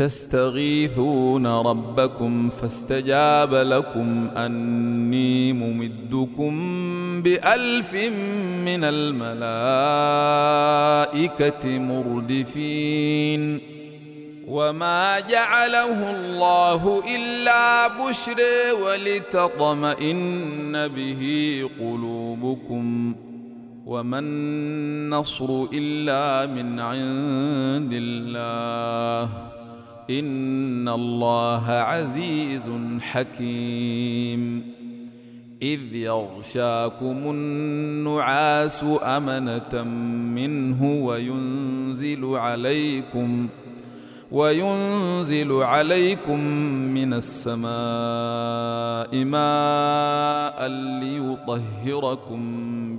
تستغيثون ربكم فاستجاب لكم أني ممدكم بألف من الملائكة مردفين. وما جعله الله إلا بشر ولتطمئن به قلوبكم. وما النصر إلا من عند الله. إن الله عزيز حكيم. إذ يغشاكم النعاس أمنة منه وينزل عليكم وينزل عليكم من السماء ماء ليطهركم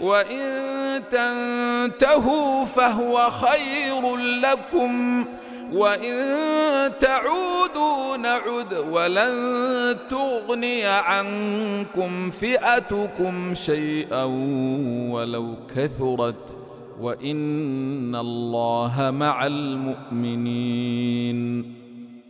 وإن تنتهوا فهو خير لكم وإن تعودوا نعد ولن تغني عنكم فئتكم شيئا ولو كثرت وإن الله مع المؤمنين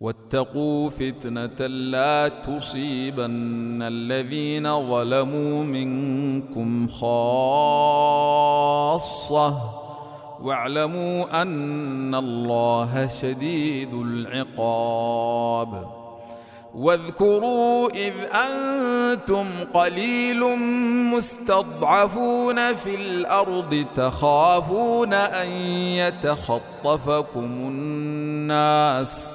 واتقوا فتنة لا تصيبن الذين ظلموا منكم خاصة. واعلموا أن الله شديد العقاب. واذكروا إذ أنتم قليل مستضعفون في الأرض تخافون أن يتخطفكم الناس.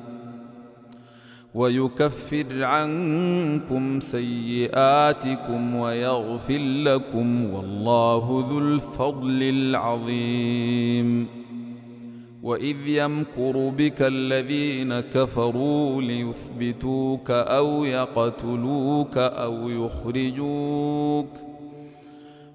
ويكفر عنكم سيئاتكم ويغفر لكم والله ذو الفضل العظيم. وإذ يمكر بك الذين كفروا ليثبتوك أو يقتلوك أو يخرجوك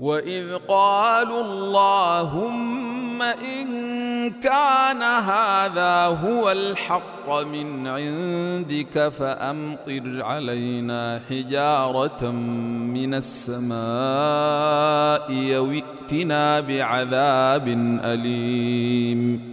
واذ قالوا اللهم ان كان هذا هو الحق من عندك فامطر علينا حجاره من السماء يوئتنا بعذاب اليم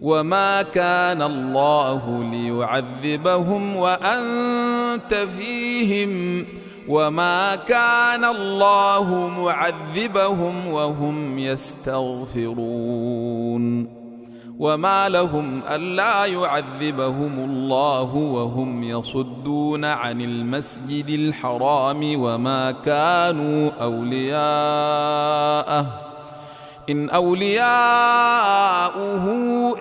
وما كان الله ليعذبهم وانت فيهم وما كان الله معذبهم وهم يستغفرون وما لهم ألا يعذبهم الله وهم يصدون عن المسجد الحرام وما كانوا أولياءه إن أولياؤه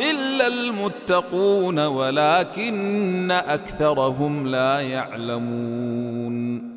إلا المتقون ولكن أكثرهم لا يعلمون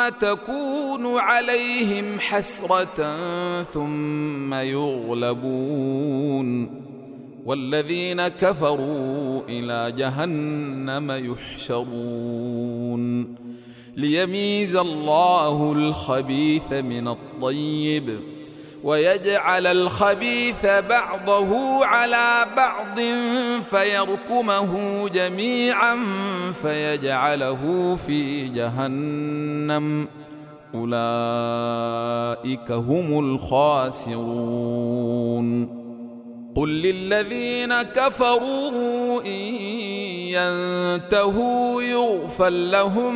تكون عليهم حسرة ثم يغلبون. والذين كفروا إلى جهنم يحشرون. ليميز الله الخبيث من الطيب. ويجعل الخبيث بعضه على بعض فيركمه جميعا فيجعله في جهنم. أولئك هم الخاسرون. قل للذين كفروا إن ينتهوا يغفر لهم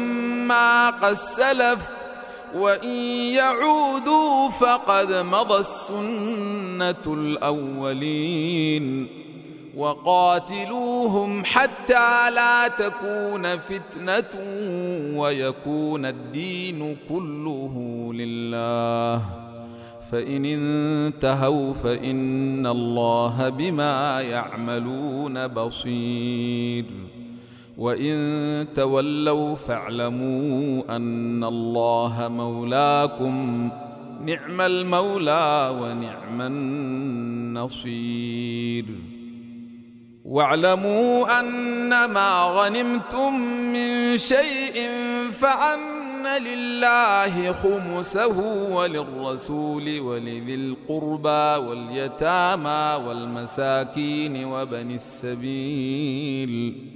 ما قد سلف وإن يعودوا فقد مضى السنة الأولين وقاتلوهم حتى لا تكون فتنة ويكون الدين كله لله. فإن انتهوا فإن الله بما يعملون بصير. وإن تولوا فاعلموا أن الله مولاكم نعم المولى ونعم النصير. واعلموا أن ما غنمتم من شيء فأن لله خمسه وللرسول ولذي القربى واليتامى والمساكين وبني السبيل.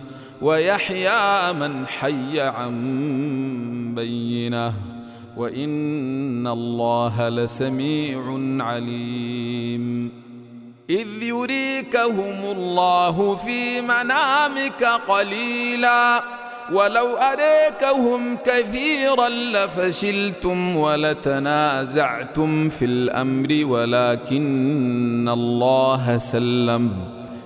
ويحيى من حي عن بينه وإن الله لسميع عليم. إذ يريكهم الله في منامك قليلا ولو أريكهم كثيرا لفشلتم ولتنازعتم في الأمر ولكن الله سلم.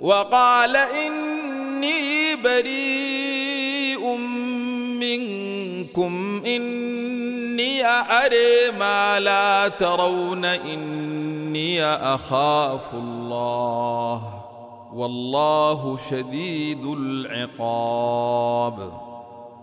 وقال إني بريء منكم إني أري ما لا ترون إني أخاف الله والله شديد العقاب.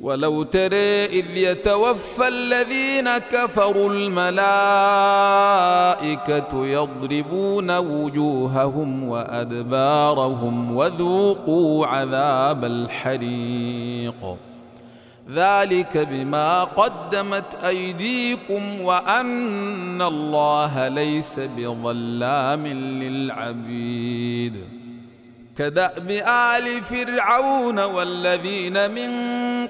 ولو ترى إذ يتوفى الذين كفروا الملائكة يضربون وجوههم وأدبارهم وذوقوا عذاب الحريق. ذلك بما قدمت أيديكم وأن الله ليس بظلام للعبيد. كدأب آل فرعون والذين من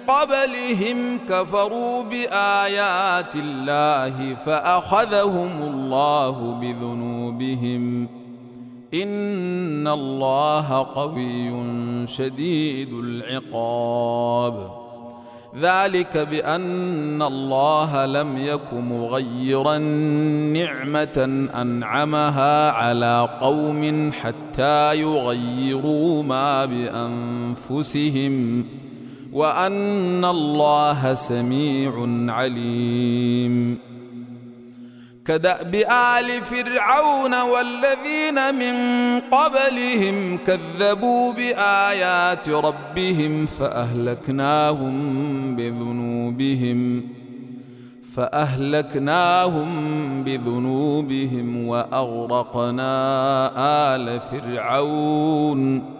قبلهم كفروا بآيات الله فأخذهم الله بذنوبهم. إن الله قوي شديد العقاب. ذلك بأن الله لم يك مغيرا نعمة أنعمها على قوم حتى يغيروا ما بأنفسهم. وأن الله سميع عليم. كدأب آل فرعون والذين من قبلهم كذبوا بآيات ربهم فأهلكناهم بذنوبهم فأهلكناهم بذنوبهم وأغرقنا آل فرعون.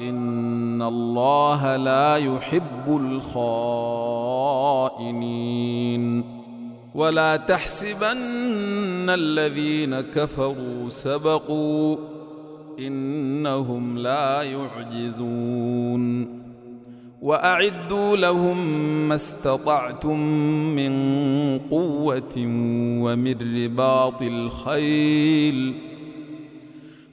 ان الله لا يحب الخائنين ولا تحسبن الذين كفروا سبقوا انهم لا يعجزون واعدوا لهم ما استطعتم من قوه ومن رباط الخيل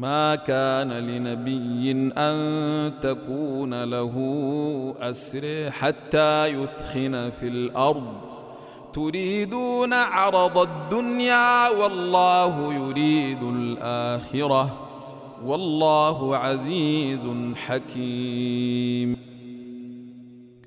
ما كان لنبي أن تكون له أسر حتى يثخن في الأرض. تريدون عرض الدنيا والله يريد الآخرة. والله عزيز حكيم.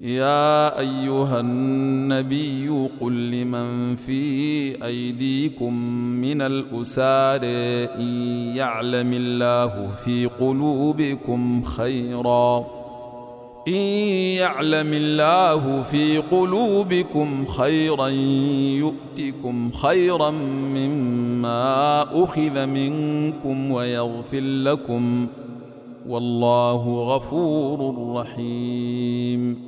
يا أيها النبي قل لمن في أيديكم من الأسار إن يعلم الله في قلوبكم خيرا. إن يعلم الله في قلوبكم خيرا يؤتكم خيرا مما أخذ منكم ويغفر لكم. والله غفور رحيم.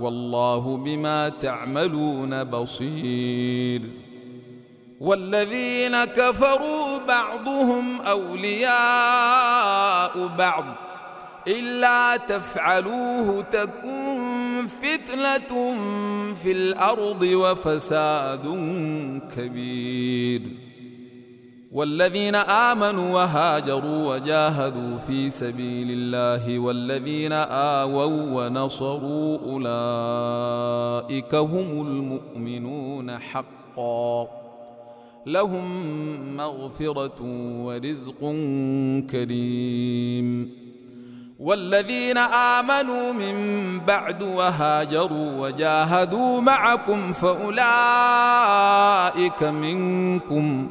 والله بما تعملون بصير. والذين كفروا بعضهم أولياء بعض إلا تفعلوه تكن فتنة في الأرض وفساد كبير. والذين آمنوا وهاجروا وجاهدوا في سبيل الله والذين آووا ونصروا أولئك هم المؤمنون حقا. لهم مغفرة ورزق كريم. والذين آمنوا من بعد وهاجروا وجاهدوا معكم فأولئك منكم.